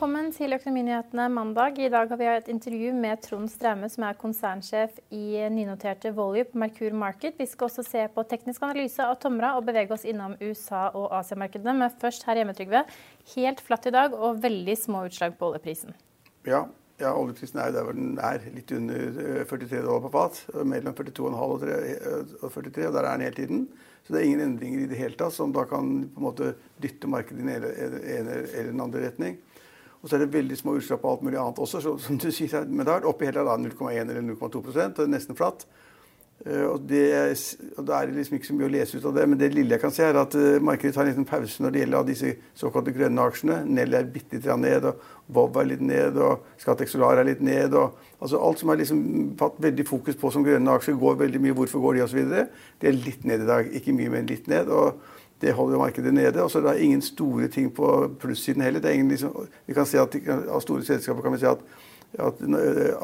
Velkommen til Økonominyhetene mandag. I dag har vi et intervju med Trond Straume, som er konsernsjef i nynoterte Volue på Merkur Market. Vi skal også se på teknisk analyse av Tomra og bevege oss innom USA- og Asiamarkedene. Men først her hjemme, Trygve. Helt flatt i dag og veldig små utslag på oljeprisen. Ja, ja oljeprisen er der hvor den er. Litt under 43 dollar på fat. Mellom 42,5 og 43, og der er den hele tiden. Så det er ingen endringer i det hele tatt som da kan på en måte dytte markedet i den ene eller den andre retning. Og så er det veldig små utslipp av alt mulig annet også. Så, som du sier, Men det har vært oppe i hele landet 0,1 eller 0,2 Det er nesten flatt. Og, det, og Da er det liksom ikke så mye å lese ut av det. Men det lille jeg kan se, er at markedet tar en liten pause når det gjelder av disse såkalte grønne aksjene. Nell er bitte litt ned, og Bob er litt ned, og Scatec Solar er litt ned. og altså Alt som er liksom hatt veldig fokus på som grønne aksjer, går veldig mye. Hvorfor går de osv. Det er litt ned i dag. Ikke mye, men litt ned. og det holder markedet nede. Og så er det ingen store ting på plussiden heller. Det er liksom, vi kan si at Av store selskaper kan vi si at, at,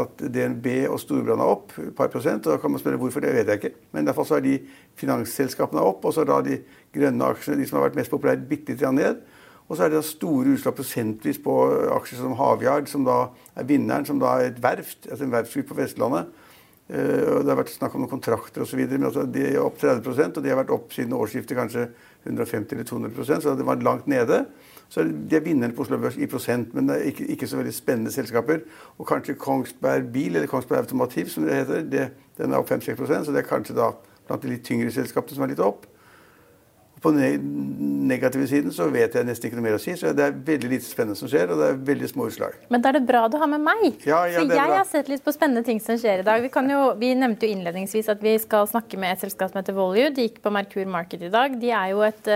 at DNB og Storbrann er opp et par prosent. og Da kan man spørre hvorfor, det vet jeg ikke. Men derfor så er de finansselskapene opp. Og så er da de grønne aksjene, de som har vært mest populære, bitte litt ned. Og så er det da store utslag prosentvis på aksjer som Havyard, som da er vinneren, som da er et verft, altså en verftsgruppe på Vestlandet. Uh, det har vært snakk om noen kontrakter osv. Men altså, de er opp 30% og de har vært opp siden årsskiftet kanskje 150 eller 200% så det var langt nede. Så de er vinnerne på Oslo Børs i prosent, men det er ikke, ikke, så veldig spennende selskaper. Og kanskje Kongsberg Bil, eller Kongsberg Automotiv, som det heter, det, den er opp 5-6 så det er kanskje da blant de litt tyngre selskapene som er litt opp. På den negative siden så vet jeg nesten ikke noe mer å si. Så det er veldig lite spennende som skjer, og det er veldig små utslag. Men da er det bra du har med meg. Ja, ja, For jeg har sett litt på spennende ting som skjer i dag. Vi, jo, vi, nevnte jo innledningsvis at vi skal snakke med et selskap som heter Volue. De gikk på Merkur Market i dag. De er jo et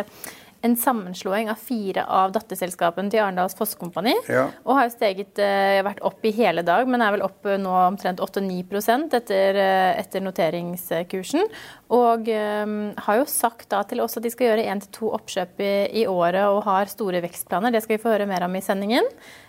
en sammenslåing av fire av datterselskapene til Arendals Fosskompani. Ja. Og har steget, eh, vært opp i hele dag, men er vel opp eh, nå omtrent 8-9 etter, eh, etter noteringskursen. Og um, har jo sagt da til oss at de skal gjøre én til to oppkjøp i, i, året og har store vekstplaner. Det skal vi få høre mer om i sendingen.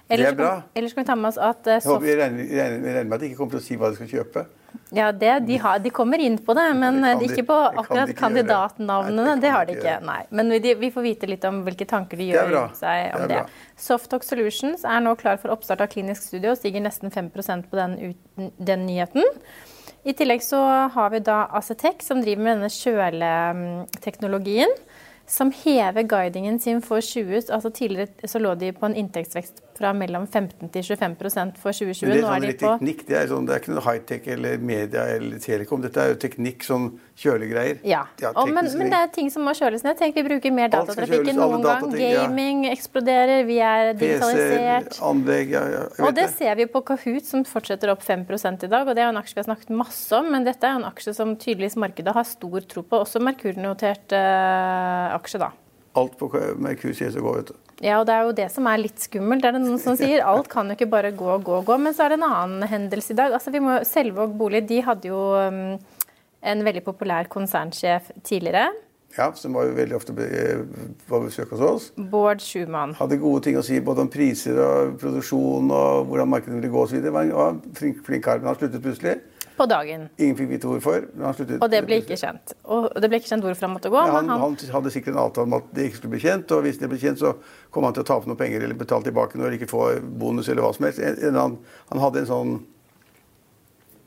Ellers, det er bra. Ellers skal vi ta med oss at uh, soft... Vi regner, regner med at de ikke kommer til å si hva de skal kjøpe. Ja, det, de, har, de, kommer inn på det, men det de, ikke på akkurat de kandidatnavnene. Det, har de ikke. Nei. Men vi, vi, får vite litt om hvilke tanker de gjør seg om det. det. Softalk Solutions er nå klar for oppstart av klinisk studie og stiger nesten 5% på den, den, nyheten. I tillegg så har vi da Acetec, som driver med denne kjøleteknologien som hever guidingen sin for 20 altså Tidligere så lå de på en inntektsvekst fra mellom 15 til 25% for 2020. Men det er, sånn, er de på... teknikk, det er, sånn, det er ikke noe high-tech eller media eller telekom. Dette er jo teknikk som kjølegreier. Ja, ja og, men, men, det er ting som må kjøles ned. Tenk, Vi bruker mer datatrafikk enn noen gang. Gaming ja. eksploderer, vi er digitalisert. PC, anlegg, ja, ja, og det, ser vi på Kahoot, som fortsetter opp 5% i dag. og Det er en aksje vi har snakket masse om, men dette er en aksje som tydeligvis markedet har stor tro på. Også Merkur-notert uh, aksje, da. Alt på med sier så går, vet du. Ja, og det er jo det som er litt skummelt. Det er det noen som sier. Alt kan jo ikke bare gå, gå, gå. Men så er det en annen hendelse i dag. Altså, vi må, Selvåg bolig de hadde jo um, en veldig populær konsernsjef tidligere. Ja, som var jo veldig ofte på besøk hos oss. Bård Schumann. Hadde gode ting å si både om priser og produksjon og hvordan markedet ville gå osv. Var en flink, flink kar, men han sluttet plutselig. På dagen. Ingen fikk vite hvorfor. og det ble ikke kjent. Og det ble ikke kjent hvorfor han måtte gå. Ja, han, han... han, hadde sikkert en avtale om at det ikke skulle bli kjent, og hvis det ble kjent, så kom han til å tape noe penger eller betale tilbake noe eller ikke få bonus eller hva som helst. Han, han hadde en sånn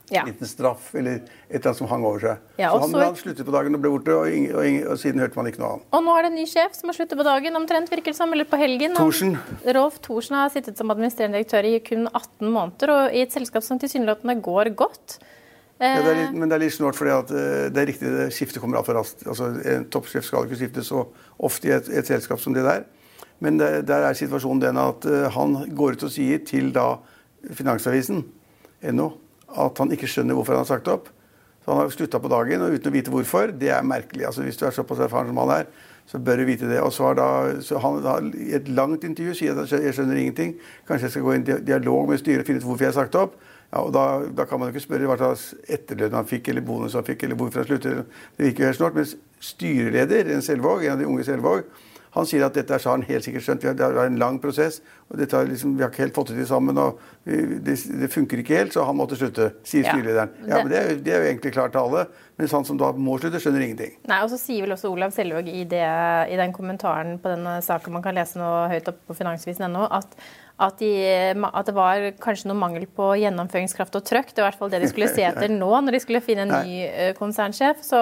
ja. liten straff eller et eller annet som hang over seg. Ja, så han, han, sluttet på dagen og ble borte, og, og, ingen, og, siden hørte man ikke noe annet. Og nå er det en ny sjef som har sluttet på dagen, omtrent virker det som, eller på helgen. Thorsen. Rolf Thorsen har sittet som administrerende direktør i kun 18 måneder, og i et selskap som tilsynelatende går godt. Ja, det litt, men det er litt snålt, for eh, det er riktig, det skiftet kommer altfor raskt. Altså, en toppsjef skal ikke skifte så ofte i et, et, selskap som det der. Men det, der er situasjonen den at uh, han går ut og sier til da Finansavisen, NO, at han ikke skjønner hvorfor han har sagt opp. Så Han har slutta på dagen og uten å vite hvorfor. Det er merkelig. Altså, hvis du er såpass erfaren som han er, så bør du vite det. Og så har da, så han da, i et langt intervju sier at jeg skjønner ingenting. Kanskje jeg skal gå i en dialog med styret og finne ut hvorfor jeg har sagt opp. Ja, og da, da, kan man jo ikke spørre hva slags etterlønn han fikk, eller bonus han fikk, eller hvorfor han sluttet. Det virker jo helt snart. Mens styreleder, en Selvåg, en av de unge Selvåg, han sier at dette har han helt sikkert skjønt. Det er en lang prosess. og liksom, Vi har ikke helt fått det til sammen. og det, det, funker ikke helt, så han måtte slutte, sier styrelederen. Ja, men det er, det er, jo egentlig klar tale. Mens han som da må slutte, skjønner ingenting. Nei, og så sier vel også Olav Selvåg i, i den kommentaren på denne saken man kan lese nå høyt oppe på finansvisen.no, at at, de, at, det var kanskje noe mangel på gjennomføringskraft og trøkk. Det var i hvert fall det de skulle se etter nå, når de skulle finne en ny uh, konsernsjef. Så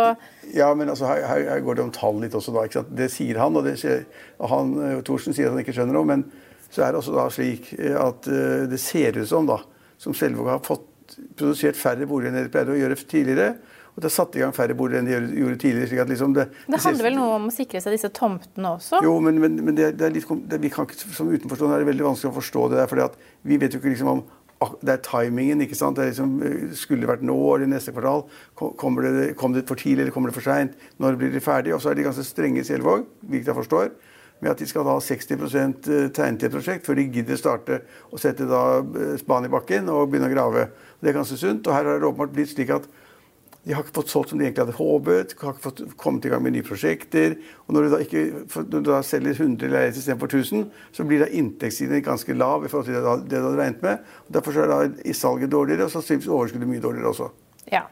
ja, men altså, her, her, går det om tall litt også, da. Det sier han, og, det, og han, eh, Thorsen sier at han ikke skjønner noe. Men så er det også da slik eh, at det ser ut som, da, som Selvåg har fått produsert færre boliger enn de pleide å gjøre tidligere. Og det har satt i gang færre boliger enn de gjorde tidligere. slik at liksom det, det handler vel noe om å sikre seg disse tomtene også? Jo, men, men, men det, det, er litt, vi kan ikke, som utenforstående er det veldig vanskelig å forstå det der. fordi at vi vet jo ikke liksom om det er timingen. ikke sant? Det er liksom, eh, Skulle det vært nå eller neste kvartal? Kommer det, kom det for tidlig eller kommer det for seint? Når blir det ferdig? Og så er de ganske strenge i Selvåg, hvilket jeg forstår, med at de skal ha 60 eh, tegnet til et prosjekt før de gidder starte og sette da eh, spaden i bakken og begynne å grave. Det er ganske sunt. Og her har det åpenbart blitt slik at de har ikke fått solgt som de egentlig hadde håpet, har ikke fått kommet i gang med nye prosjekter. Og når du da, ikke, når du da selger 100 leiligheter istedenfor 1000, så blir da inntektssiden ganske lav i forhold til det, du hadde regnet med. Og derfor er da i salget dårligere, og sannsynligvis overskuddet mye dårligere også. Ja.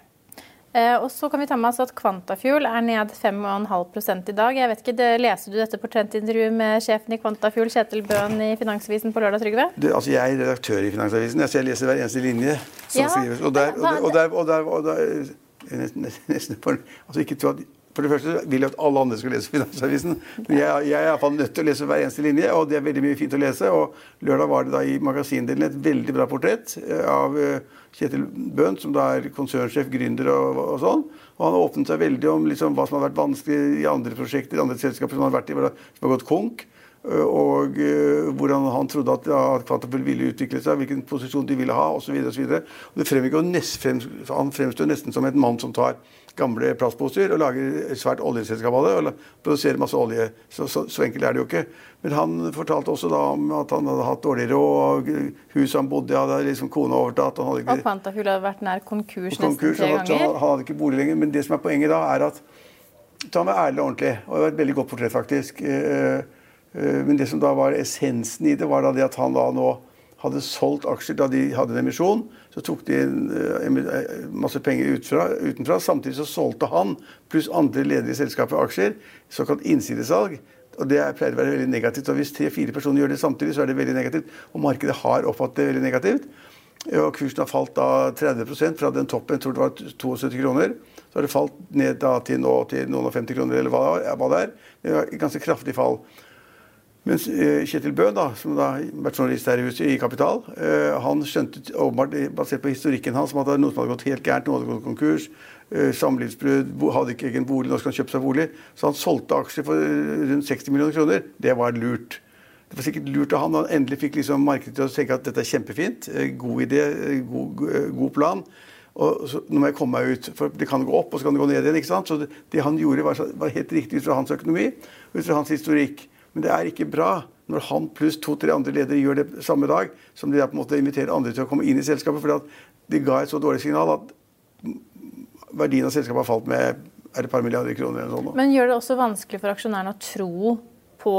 Eh, og så kan vi ta med oss at Quantafuel er ned 5,5 i dag. Jeg vet ikke, det, Leser du dette portrettintervjuet med sjefen i Quantafuel, Kjetil Bøhn, i Finansavisen på lørdag, Trygve? Du, altså, jeg er redaktør i Finansavisen, jeg leser hver eneste linje som ja. skrives. Og der, og der, og der, og der nesten, for, altså ikke at for det første vil jeg at alle andre skal lese Finansavisen. Men jeg, jeg er iallfall nødt til å lese hver eneste linje, og det er veldig mye fint å lese. Og lørdag var det da i magasindelen et veldig bra portrett eh, av eh, Kjetil Bøhn, som da er konsernsjef, gründer og, og, sånn. Og han har åpnet seg veldig om liksom, hva som har vært vanskelig i andre prosjekter, i andre selskaper som har vært i, som har gått konk. Eh, og uh, hvordan han trodde at, at ville utvikle seg, hvilken posisjon de ville ha osv. Han fremstår nesten som en mann som tar gamle plastposer og lager et svært oljeselskap av det. og produserer masse olje. Så, så, så, enkelt er det jo ikke. Men han fortalte også da om at han hadde hatt dårlig råd, huset han bodde i hadde liksom kona overtatt. Han ikke, og Quantafuel hadde vært nær konkurs, nesten tre ganger. Han, han hadde ikke bolig lenger. Men det som er poenget da, er at Ta han var ærlig og ordentlig. Og det var et veldig godt portrett, faktisk. Eh, eh, men det som da var essensen i det, var da det at han da nå hadde solgt aksjer da de hadde en emisjon. Så tok de eh, eh, masse penger utfra, utenfra. Samtidig så solgte han pluss andre ledere i selskapet aksjer. Såkalt innsidesalg. Og Det pleier å være veldig negativt. og Hvis tre-fire personer gjør det samtidig, så er det veldig negativt. Og markedet har oppfattet det veldig negativt. Og Kursen har falt da 30% fra den toppen, jeg tror det var 72 kroner. Så har det falt ned da til nå til noen og 50 kroner, eller hva det er. Det er et ganske kraftig fall. Mens Kjetil Kjetil som da, har vært journalist her i huset i Kapital, eh, han skjønte åpenbart, basert på historikken hans, at det noe som hadde gått helt gærent, noe hadde gått konkurs, eh, samlivsbrudd, hadde ikke egen bolig, nå skal han kjøpe seg bolig. Så han solgte aksjer for rundt 60 millioner kroner. Det var lurt. Det var sikkert lurt av han. Han endelig fikk liksom markedet til å tenke at dette er kjempefint. God idé, god, god plan. Og så, nå må jeg komme meg ut, for det kan gå opp, og så kan det gå ned igjen. ikke sant? Så det, det han gjorde, var, var helt riktig ut fra hans økonomi, ut fra hans historikk. Men det er ikke bra når han pluss to-tre andre ledere gjør det samme dag, som de på en måte inviterer andre til å komme inn i selskapet. For de ga et så dårlig signal at verdien av selskapet har falt med et par milliarder kroner. eller sånn. Men gjør det også vanskelig for aksjonærene å tro på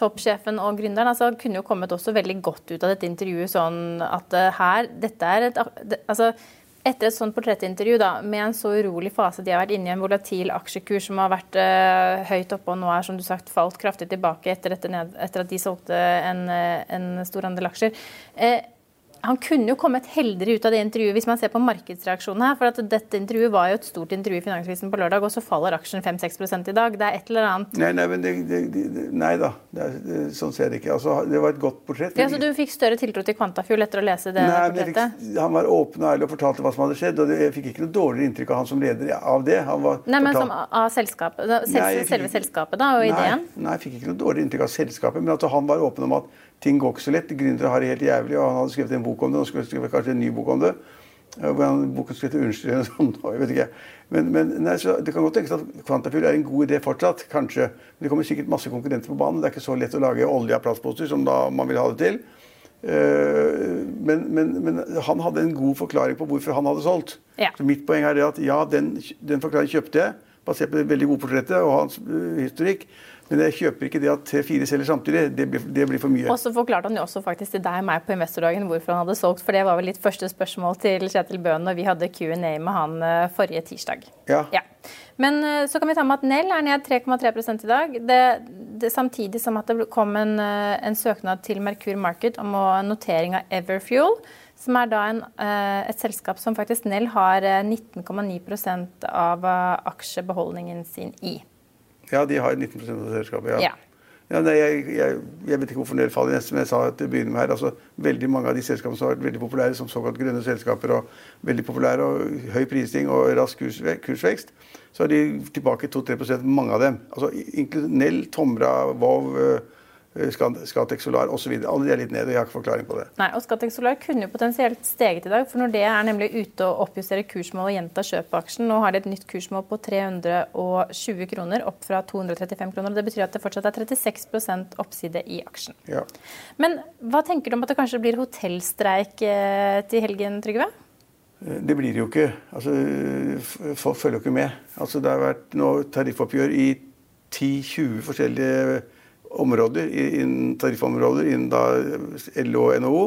toppsjefen og gründeren? Altså, kunne jo kommet også veldig godt ut av dette intervjuet sånn at uh, her Dette er et altså, etter et sånt portrettintervju da, med en så urolig fase de har vært inne i, en volatil aksjekurs som har vært uh, høyt oppe og nå er som du sagt falt kraftig tilbake etter, ned, etter at de solgte en, uh, en stor andel aksjer. Uh, han kunne jo kommet heldigere ut av det intervjuet hvis man ser på markedsreaksjonen her. For at dette intervjuet var jo et stort intervju i Finanskrisen på lørdag, og så faller aksjen 5-6 i dag. Det er et eller annet Nei, nei, det, det, det, nei da. Er, sånn ser det ikke. Altså, det var et godt portrett. Ja, Så du fikk større tiltro til Quantafuel etter å lese det nei, portrettet? Fikk, han var åpen og ærlig og fortalte hva som hadde skjedd. og Jeg fikk ikke noe dårligere inntrykk av han som leder av det. Var, nei, men som, av selskapet, selv, nei, selve selskapet da, og ideen? Nei, jeg fikk ikke noe dårligere inntrykk av selskapet. Men at han var åpen om at ting går ikke så lett. Gründere har det helt jævlig. og Han hadde skrevet en bok om det. og skulle skrive kanskje en ny bok om det. Hvor han, boken skulle hete 'Unnskyld' eller sånn. jeg vet ikke. Men, men nei, Det kan godt tenkes at kvantafyll er en god idé fortsatt, kanskje. Men det kommer sikkert masse konkurrenter på banen. Det er ikke så lett å lage olje av plastposer som da man vil ha det til. Uh, men, men, men, han hadde en god forklaring på hvorfor han hadde solgt. Ja. Så mitt poeng er det at ja, den, den forklaringen kjøpte jeg, basert på det veldig gode portrettet og hans uh, historikk. Men jeg kjøper ikke det at tre-fire selger samtidig. Det blir, det blir, for mye. Og så forklarte han jo også faktisk til deg og meg på investordagen hvorfor han hadde solgt. For det var vel litt første spørsmål til Kjetil Bøhn når vi hadde Q&A med han eh, forrige tirsdag. Ja. ja. Men eh, så kan vi ta med at Nell er ned 3,3 i dag. Det, det, samtidig som at det kom en, eh, en, søknad til Merkur Market om å, notering av Everfuel. Som er da en, et selskap som faktisk Nell har 19,9% av aksjebeholdningen sin i. Ja, de har 19 av selskapet. ja. ja. Ja, nei, jeg, jeg, jeg, vet ikke hvorfor det faller ned, men jeg sa at det begynner med her. altså Veldig mange av de selskapene som har vært veldig populære som såkalt grønne selskaper, og veldig populære og høy prising og rask kursvekst, så er de tilbake 2-3 mange av dem. Altså Nell, Tomra, Vov, Eh, Scatec Solar osv. Alle de er litt nede. og Jeg har ikke forklaring på det. Nei, og Scatec Solar kunne jo potensielt steget i dag. For når det er nemlig ute og oppjusterer kursmål og gjenta kjøp på aksjen, nå har de et nytt kursmål på 320 kroner, opp fra 235 kroner. og Det betyr at det fortsatt er 36% oppside i aksjen. Ja. Men hva tenker du om at det kanskje blir hotellstreik eh, til helgen, Trygve? Eh, det blir det jo ikke. Altså, folk følger jo ikke med. Altså, det har vært nå tariffoppgjør i 10-20 forskjellige områder, innen tariffområder innen da LO og NHO.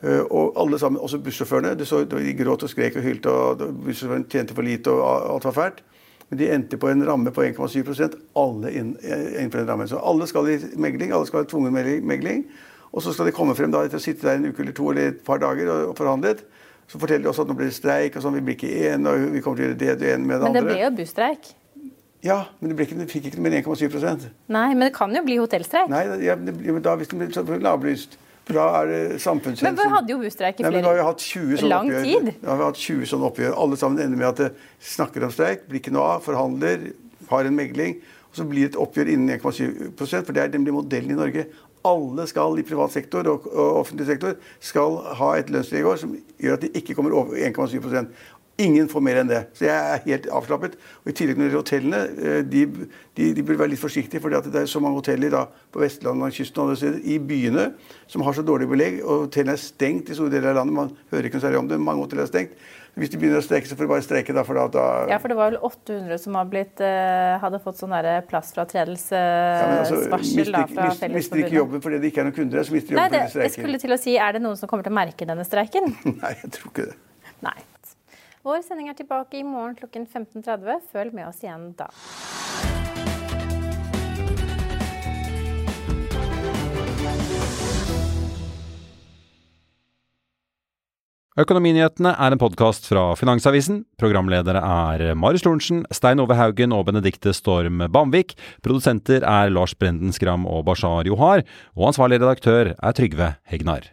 Eh, og alle sammen, også bussjåførene. Det så, de gråt og skrek og hylte, og bussjåførene tjente for lite, og alt var fælt. Men de endte på en ramme på 1,7% alle innenfor den rammen. Så alle skal i megling, alle skal ha tvungen megling. Og så skal de komme frem da, etter å sitte der en uke eller to eller et par dager og forhandlet. Så forteller de også at nå blir det streik, og sånn, vi blir ikke enige, og vi kommer til å gjøre det og det ene med det andre. Men det ble jo busstreik? Ja, men det, ikke, fikk ikke mer enn 1,7% Nei, men det kan jo bli hotellstreik? Nei, ja, det, da hvis det blir lavlyst. For da er det samfunnshensyn. Men vi hadde jo busstreik i flere Nei, men har vi hatt 20 sånne lang oppgjør. tid. Da har vi hatt 20 sånne oppgjør. Alle sammen ender med at det snakker om streik, blir ikke noe av, forhandler, har en megling. Og så blir det et oppgjør innen 1,7% for det er nemlig modellen i Norge. Alle skal i privat sektor og, og offentlig sektor skal ha et lønnsnivå som gjør at de ikke kommer over 1,7 Ingen får mer enn det. Så jeg er helt avslappet. Og I tillegg når det gjelder hotellene, eh, de, de, de burde være litt forsiktige. For det er så mange hoteller da, på Vestlandet og kysten og andre steder, i byene som har så dårlig belegg. Og hotellene er stengt i store deler av landet. Man hører ikke noe særlig om det. Mange hoteller er stengt. Hvis de begynner å streike, så får de bare streike. Da, for da, da ja, for det var vel 800 som blitt, uh, hadde fått sånn plassfratredelsesvarsel uh, ja, altså, fra Fellesforbundet. Mister ikke jobben fordi det ikke er noen kunder så mister de jobben Nei, det, Jeg skulle til å si, Er det noen som kommer til å merke denne streiken? Nei, jeg tror ikke det. Nei. Vår sending er tilbake i morgen klokken 15.30. Følg med oss igjen da. Økonominyhetene er en podkast fra Finansavisen. Programledere er Marius Lorentzen, Stein Ove Haugen og Benedikte Storm Bamvik. Produsenter er Lars Brenden Skram og Bashar Johar. Og ansvarlig redaktør er Trygve Hegnar.